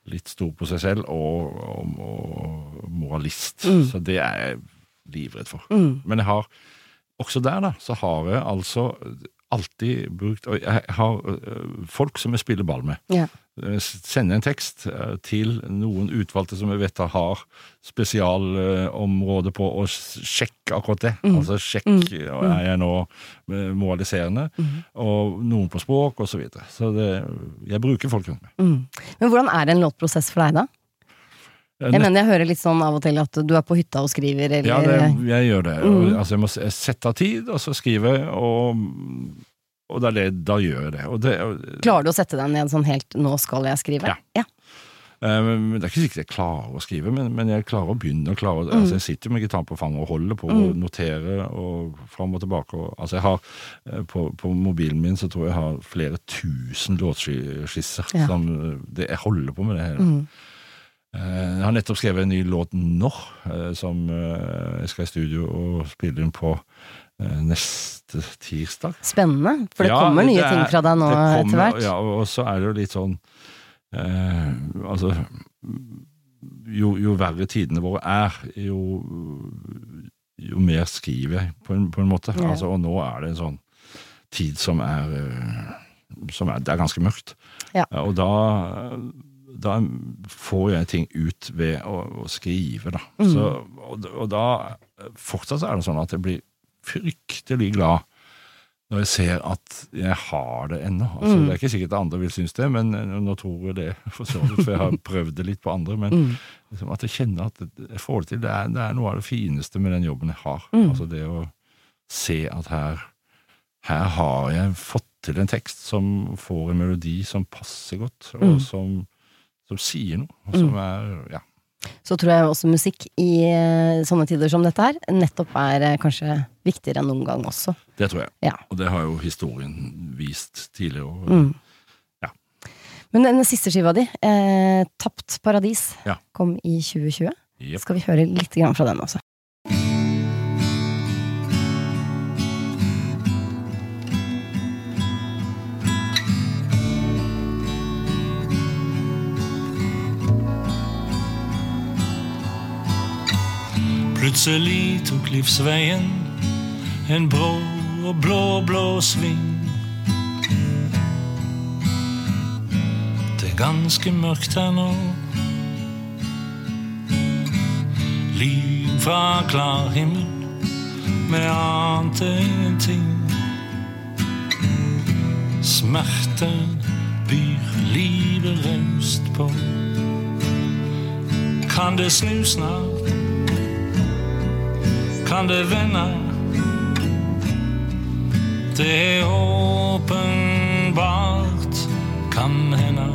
litt stor på seg selv og, og, og moralist. Så det er jeg livredd for. Men jeg har også der, da, så har jeg altså alltid brukt Og jeg har øh, folk som jeg spiller ball med. Ja. Eh, Sender en tekst eh, til noen utvalgte som jeg vet har spesialområde på å sjekke akkurat det. Altså sjekk mm. er jeg nå moraliserende, moraliserende, og noen på språk osv. Så, videre. så det, jeg bruker folk rundt meg. Mm. Men hvordan er en låtprosess for deg, da? Jeg mener jeg hører litt sånn av og til at du er på hytta og skriver, eller Ja, det, jeg gjør det. Mm. altså, jeg må sette av tid, og så skrive, og, og det er det, da gjør jeg det. Og det og, Klarer du å sette deg ned sånn helt 'nå skal jeg skrive'? Ja. ja. Um, det er ikke sikkert jeg klarer å skrive, men, men jeg klarer å begynne. Og mm. altså, jeg sitter med gitaren på fanget og holder på å notere og fram og tilbake. Og, altså, jeg har, eh, på, på mobilen min så tror jeg jeg har flere tusen låtskisser. Ja. Som, det, jeg holder på med det hele. Eh, Jeg har nettopp skrevet en ny låt nå, eh, som eh, jeg skal i studio og spille inn på eh, neste tirsdag. Spennende, for det Ja, kommer nye det er- ting fra deg nå kommer- etter hvert. Ja, og så er det jo litt sånn eh, Altså jo, jo verre tidene våre er, jo, jo mer skriver jeg, på en, på en måte. Ja. Altså, og nå er det en sånn tid som er, eh, som er Det er ganske mørkt. Ja. Og da, da får jeg ting ut ved å, å skrive, da. Så, og, og da Fortsatt er det sånn at jeg blir fryktelig glad når jeg ser at jeg har det ennå. Altså, Det er ikke sikkert andre vil synes det, men eh, nå tror jeg det, (laughs) for så vidt, for jeg har prøvd det litt på andre. Men liksom at jeg kjenner at jeg får det til. Det er, det er noe av det fineste med den jobben jeg har. Altså det å se at her, her har jeg fått til en tekst som får en melodi som passer godt, og som, som sier noe, og som er ja, Så tror jeg også musikk i eh, sånne tider som dette her nettopp er eh, kanskje viktigere enn noen gang også. Det tror jeg. Ja. Og det har jo historien vist tidligere. Og, Men den siste skiva di, eh, 'Tapt paradis', Ja. kom i 2020. Yep. Skal vi høre litt grann fra den også? Plutselig tok livsveien en brå og blå, blå sving. Det er ganske mørkt her nå. Lyn fra klar himmel med annet ingenting. Smerte byr livet raust på. Kan det snu snart? Kan det vende. Det er åpenbart kan hende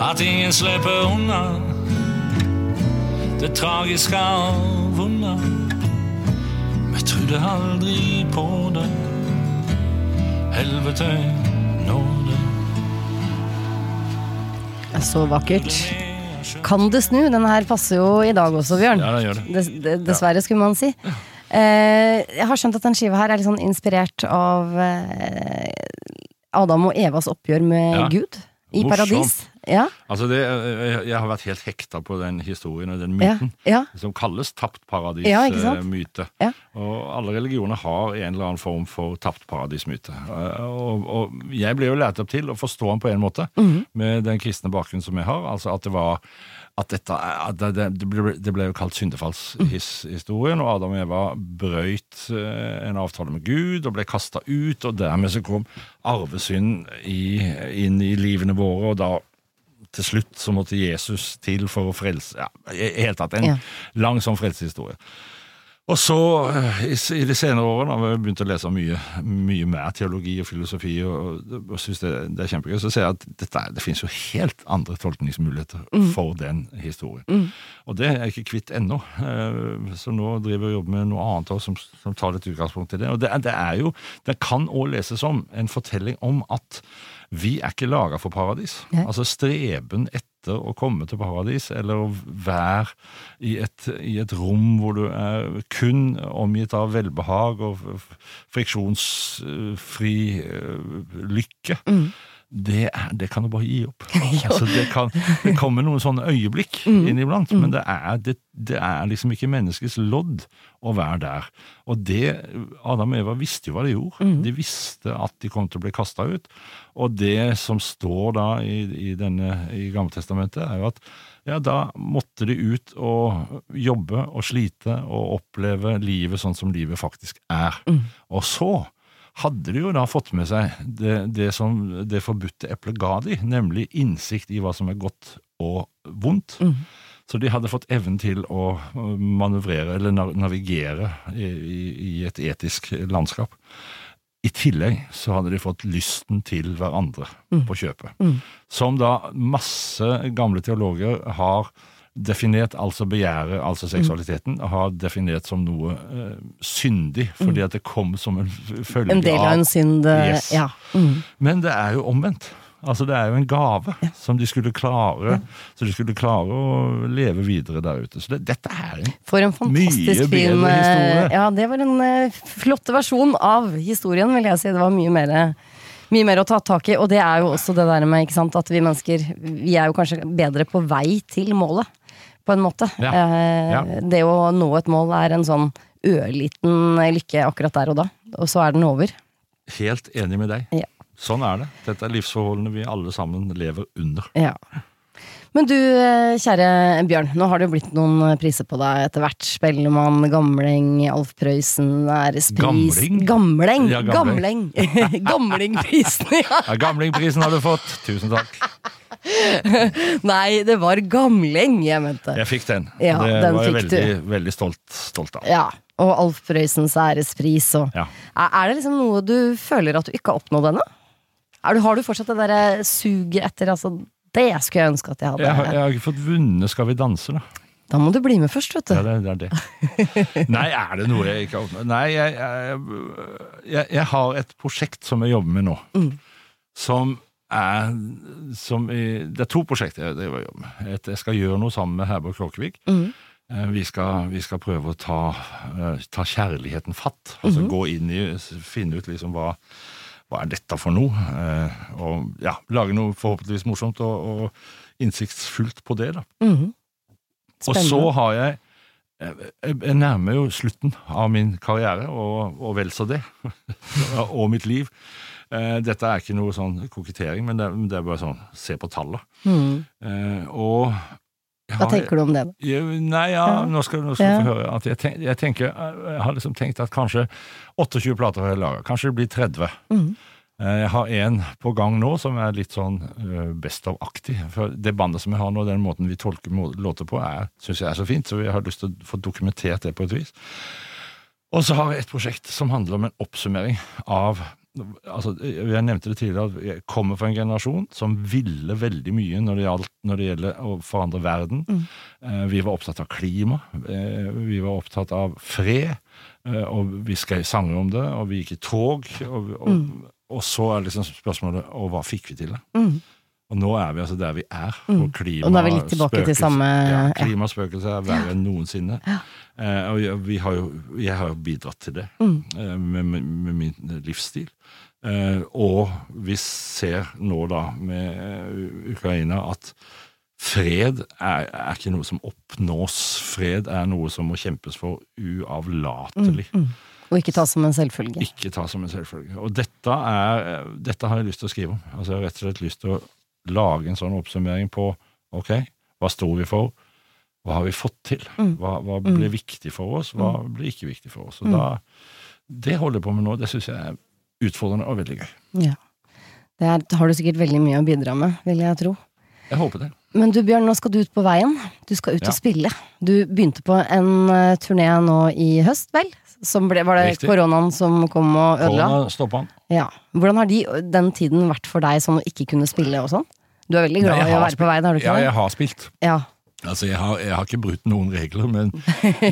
at ingen slipper unna det tragiske av. Vi trodde aldri på det. Helvete nåde. Det er Så vakkert. Kan det snu? Denne her passer jo i dag også, Bjørn. Ja, den gjør det. Des, de- dessverre, skulle man si. Eh, jeg har skjønt at den skiva her er litt sånn inspirert av eh, Adam og Evas oppgjør med Ja. Gud i Morsomt. paradis. Ja, Altså det, jeg, jeg har vært helt hekta på den historien og den myten. ja. Som kalles tapt Ja, paradis-myte. Ja. Og alle religioner har en eller annen form for tapt paradis-myte. Eh, Og, og jeg ble jo lært opp til å forstå den på en måte, Mhm. med den kristne bakgrunnen som jeg har. Altså at det var at dette, at det, det, ble, det ble jo kalt syndefallshistorien, og Adam og Eva brøyt eh, en avtale med Gud og ble kasta ut, og dermed så kom arvesynd i, inn i livene våre, og da til slutt så måtte Jesus til for å frelse ja, I hele tatt en Ja. lang sånn frelsehistorie. Og så, eh, i, i de senere årene, har jeg begynt å lese mye, mye mer teologi og filosofi, og, og syns det, det er kjempegøy. Så ser jeg at dette, det finnes jo helt andre tolkningsmuligheter for den historien. Og det er jeg ikke kvitt ennå. Eh, Så nå driver jeg og jobber med noe annet også, som, som tar litt utgangspunkt i det. Og det, det er jo, det kan òg leses som en fortelling om at vi er ikke laga for paradis. Nei. Altså streben etter å komme til paradis, eller å være i et, i et rom hvor du er kun omgitt av velbehag og friksjonsfri lykke. lykke. Det, det kan du bare gi opp. (laughs) altså, det, kan, det kommer noen sånne øyeblikk inniblant, men det er, det, det er liksom ikke menneskets lodd å være der. Og det Adam og Eva visste jo hva de gjorde. De visste at de kom til å bli kasta ut. Og det som står da i, i, denne, i Gammeltestamentet, er jo at ja, da måtte de ut og jobbe og slite og oppleve livet sånn som livet faktisk er. Og så hadde de jo da fått med seg det, det som det forbudte eplet ga de, nemlig innsikt i hva som er godt og vondt. Så de hadde fått evnen til å manøvrere eller navigere i, i, et etisk landskap. I tillegg så hadde de fått lysten til hverandre på kjøpet. Som da masse gamle teologer har definert, altså begjæret, altså seksualiteten, har definert som noe uh, syndig, fordi at det kom som en følge av En del av en synd. eh, Yes. Ja. Mm. Men det er jo omvendt. Altså Det er jo en gave som de skulle klare Så de skulle klare å leve videre der ute. Så det, dette er en For en fantastisk Mye fin bedre eh, historie. Ja, det var en uh, flott versjon av historien, vil jeg si. Det var mye mer, mye mer å ta tak i. Og det er jo også det der med sant, at vi mennesker Vi er jo kanskje bedre på vei til målet, på en måte. Ja. Eh, Ja. Det å nå et mål er en sånn ørliten lykke akkurat der og da. Og så er den over. Helt enig med deg. Ja. sånn er det. Dette er livsforholdene vi alle sammen lever under. Ja. Men du, eh, kjære Bjørn, nå har det jo blitt noen priser på deg etter hvert. Spellemann, Gamling, Alf Prøysen, Ærespris Gamling? Gamleng! Ja. (laughs) Gamlingprisen, ja. Ja, Gamlingprisen har du fått. Tusen takk. (laughs) Nei, det var Gamling jeg mente. Jeg fikk den. Ja, det den var jeg veldig, veldig stolt, stolt av. Ja, og Alf Prøysens ærespris og Ja. er, det liksom noe du føler at du ikke har oppnådd ennå? Har du fortsatt det derre suget etter altså, Det skulle jeg ønske at jeg hadde. Jeg har, jeg har ikke fått vunnet Skal vi danse, da. Da må du bli med først, vet du. Ja, det, er det. (laughs) Nei, er det noe jeg ikke har oppnådd? Nei, jeg, jeg, jeg har et prosjekt som jeg jobber med nå. Mm. Som er som i, Det er to prosjekter jeg driver og jobber med. Et, jeg skal gjøre noe sammen med Herborg Kråkevik. Mm. Eh, Vi skal, vi skal prøve å ta, eh, ta kjærligheten fatt. Altså Mhm. gå inn i Finne ut liksom hva, hva er dette for noe? Eh, og ja, lage noe forhåpentligvis morsomt og, og innsiktsfullt på det. da. Mhm. Og så har jeg jeg jeg nærmer jo slutten av min karriere, og, og vel så det. (laughs) og mitt liv. Eh, Dette er ikke noe sånn kokettering, men det, det er bare sånn se på tallet. Mm. Eh, Og jeg Hva tenker du om det? da? Nei, ja, Ja. nå skal, nå skal Ja. du få høre at jeg, tenk, jeg tenker Jeg har liksom tenkt at kanskje 28 plater har jeg laga. Kanskje det blir 30. Mhm. Eh, Jeg har en på gang nå som er litt sånn eh, Best of-aktig. For det bandet som jeg har nå, den måten vi tolker låter på, syns jeg er så fint, så jeg har lyst til å få dokumentert det på et vis. Og så har jeg et prosjekt som handler om en oppsummering av altså, Jeg nevnte det tidligere at jeg kommer fra en generasjon som ville veldig mye når det, gjaldt, når det gjelder å forandre verden. Mm. Vi var opptatt av klima, eh, vi var opptatt av fred, eh, og vi skrev sanger om det, og vi gikk i tog. Og, og, og så er liksom spørsmålet og hva fikk vi til? det? Mhm. Og nå er vi altså der vi er. Og, klima, Og nå er vi litt tilbake til samme- ja, ja. Klimaspøkelset er verre enn noensinne. Eh, og har jo, jeg har jo bidratt til det Mm. eh, med, med, med min livsstil. Eh, og vi ser nå da med eh, Ukraina at fred er, er ikke noe som oppnås. Fred er noe som må kjempes for uavlatelig. Og ikke ta som en selvfølge. Ikke ta som en selvfølge. Og dette, er, dette har jeg lyst til å skrive om. Altså Jeg har rett og slett lyst til å lage en sånn oppsummering på ok, hva sto vi for, hva har vi fått til, hva, hva ble viktig for oss, hva ble ikke viktig for oss. Og da, Det holder jeg på med nå. Det syns jeg er utfordrende og veldig gøy. Ja. Det er, har du sikkert veldig mye å bidra med, vil jeg tro. Jeg håper det. Men du Bjørn, nå skal du ut på veien. Du skal ut Ja. og spille. Du begynte på en uh, turné nå i høst, vel? Som ble, var det Riktig. koronaen som kom og ødela? Korona stoppa han. Ja. Hvordan har de, den tiden vært for deg sånn å ikke kunne spille og sånn? Du er veldig glad Nei, i å være på veien, har du ikke Ja, det? jeg har spilt. Ja. Altså, jeg har, jeg har ikke brutt noen regler, men,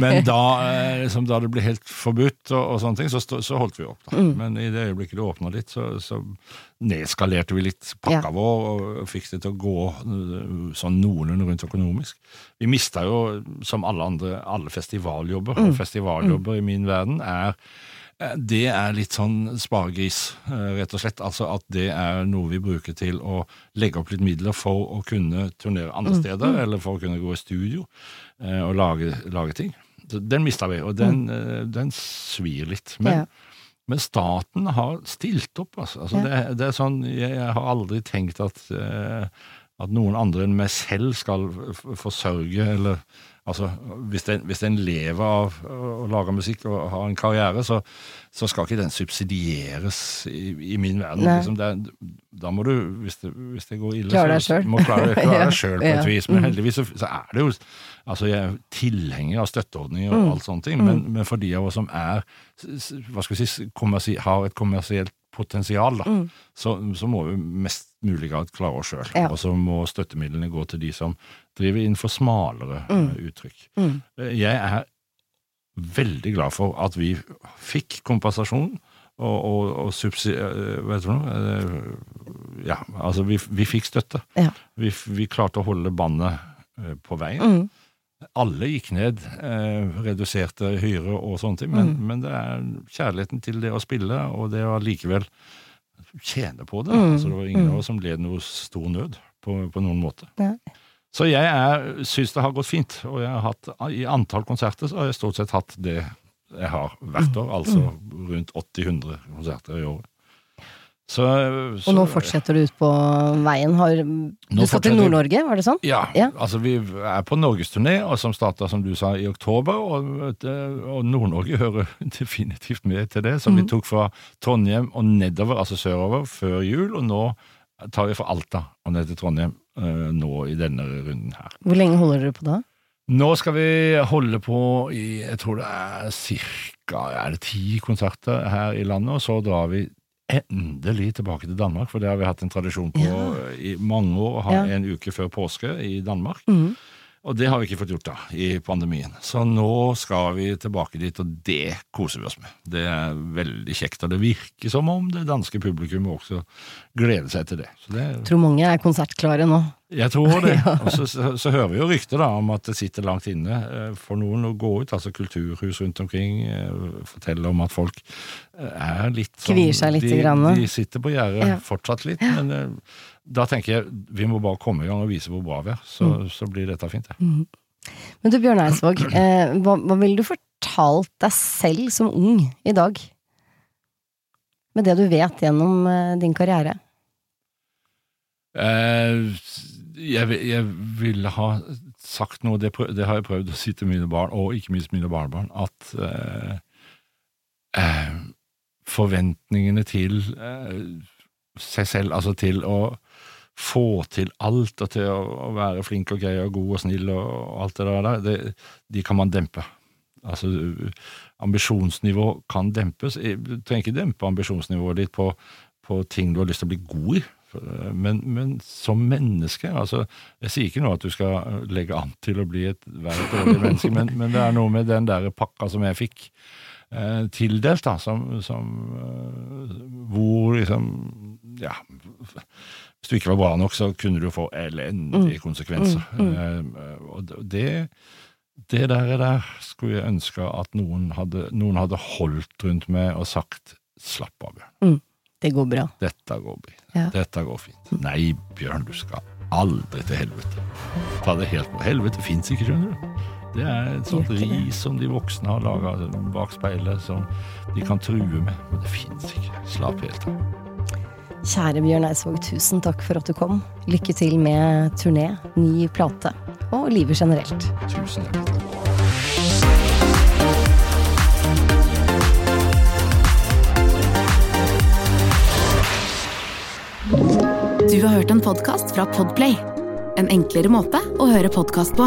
men da, eh, liksom, da det ble helt forbudt og, og sånne ting, så, så holdt vi opp. Da. Mm. Men i det øyeblikket det åpna litt, så, så nedskalerte vi litt pakka Ja. vår og fikk det til å gå eh, sånn noenlunde rundt økonomisk. Vi mista jo, som alle andre, alle festivaljobber. Mm. Festivaljobber i min verden er det er litt sånn sparegris, eh, rett og slett. Altså at det er noe vi bruker til å legge opp litt midler for å kunne turnere Mm. andre steder, eller for å kunne gå i studio eh, og lage, lage ting. Den mista vi, og den, mm. den svir litt. Men, Ja. men staten har stilt opp, altså. altså Ja. det, det er sånn, jeg, jeg har aldri tenkt at, eh, at noen andre enn meg selv skal forsørge, eller Altså, hvis en, hvis en lever av å lage musikk og har en karriere, så, så skal ikke den subsidieres i, i min verden. Liksom det, da må du, hvis det, hvis det går ille, Klare deg så må du klare, (laughs) klare deg sjøl på et Ja. vis. Men Mm. heldigvis så, så er det jo Altså, jeg er tilhenger av støtteordninger og Mm. alt sånne ting, men, men for de av oss som er hva skal vi si, har et kommersielt potensial, da, Mm. så, så må vi mest mulig grad klare oss sjøl. Ja. Og så må støttemidlene gå til de som driver innenfor smalere mm. uttrykk. Mm. Eh, Jeg er veldig glad for at vi fikk kompensasjon og, og, og subsi... eh, heter det? Eh, Ja, altså, vi, vi fikk støtte. Ja. Vi, vi klarte å holde bandet eh, på veien. Mm. Alle gikk ned, eh, reduserte hyre og sånne ting, men, Mm. men det er kjærligheten til det å spille, og det å allikevel tjene på det. Mm. Altså, det var ingen Mm. av oss som led noe stor nød på, på noen måte. Ja. Så jeg syns det har gått fint, og jeg har hatt, i antall konserter så har jeg stort sett hatt det jeg har hvert år, altså rundt 80-100 konserter i året. Så, så, Og nå fortsetter du ut på veien. Har, du skal til Nord-Norge, var det sånn? Ja, Ja. altså vi er på norgesturné, som starta, som du sa, i oktober. Og, og Nord-Norge hører (laughs) definitivt med til det. Som mm. vi tok fra Trondheim og nedover, altså sørover, før jul. Og nå tar vi fra Alta og ned til Trondheim eh, nå i denne runden her. Hvor lenge holder dere på da? Nå skal vi holde på i jeg tror det er cirka det ti konserter her i landet, og så drar vi endelig tilbake til Danmark, for det har vi hatt en tradisjon på Ja. i mange år, å ha Ja. en uke før påske i Danmark. Mhm. Og det har vi ikke fått gjort da, i pandemien. Så nå skal vi tilbake dit, og det koser vi oss med. Det er veldig kjekt, og det virker som om det danske publikum også gleder seg til det. Så det Tror mange er konsertklare nå. jeg tror det. (laughs) Ja. Og så, så, så hører vi jo rykter da om at det sitter langt inne eh, for noen å gå ut, altså kulturhus rundt omkring, eh, forteller om at folk eh, er litt sånn Kvier seg litt de, grann. de sitter på gjerdet Ja. fortsatt litt, men da tenker jeg vi må bare komme i gang og vise hvor bra vi er, så, Mm. så blir dette fint. Mm. Men du Bjørn Eidsvåg, (clears throat) eh, hva, hva ville du fortalt deg selv som ung i dag? Med det du vet gjennom eh, din karriere? Eh, jeg, jeg ville ha sagt noe, det, prøv, det har jeg prøvd å si til mine barn, og ikke minst mine barnebarn, at eh, eh, forventningene til eh, seg selv, altså til å få til alt, og til å, være flink og grei og god og snill og, og alt det der, det, de kan man dempe. Altså, ambisjonsnivå kan dempes. Du trenger ikke dempe ambisjonsnivået ditt på, på ting du har lyst til å bli god i. Men, men som menneske altså, Jeg sier ikke nå at du skal legge an til å bli et, verre dårlig menneske, men, men det er noe med den der pakka som jeg fikk eh, tildelt, da, som, som eh, Hvor liksom Ja. Hvis du ikke var bra nok, så kunne du få elendige konsekvenser. Eh, og det det der, der skulle jeg ønske at noen hadde, noen hadde holdt rundt meg og sagt slapp av, Bjørn. Det går bra. Dette går bra. Ja. Dette går fint. Nei, Bjørn, du skal aldri til helvete. Ta det helt på. Helvete fins ikke, skjønner du. Det er et sånt ris som de voksne har laga bak speilet, som de kan true med. Men det fins ikke. Slapp helt av. Kjære Bjørn Eidsvåg, tusen takk for at du kom. Lykke til med turné, ny plate og livet generelt. Tusen takk. Du har hørt en podkast fra Podplay. En enklere måte å høre podkast på.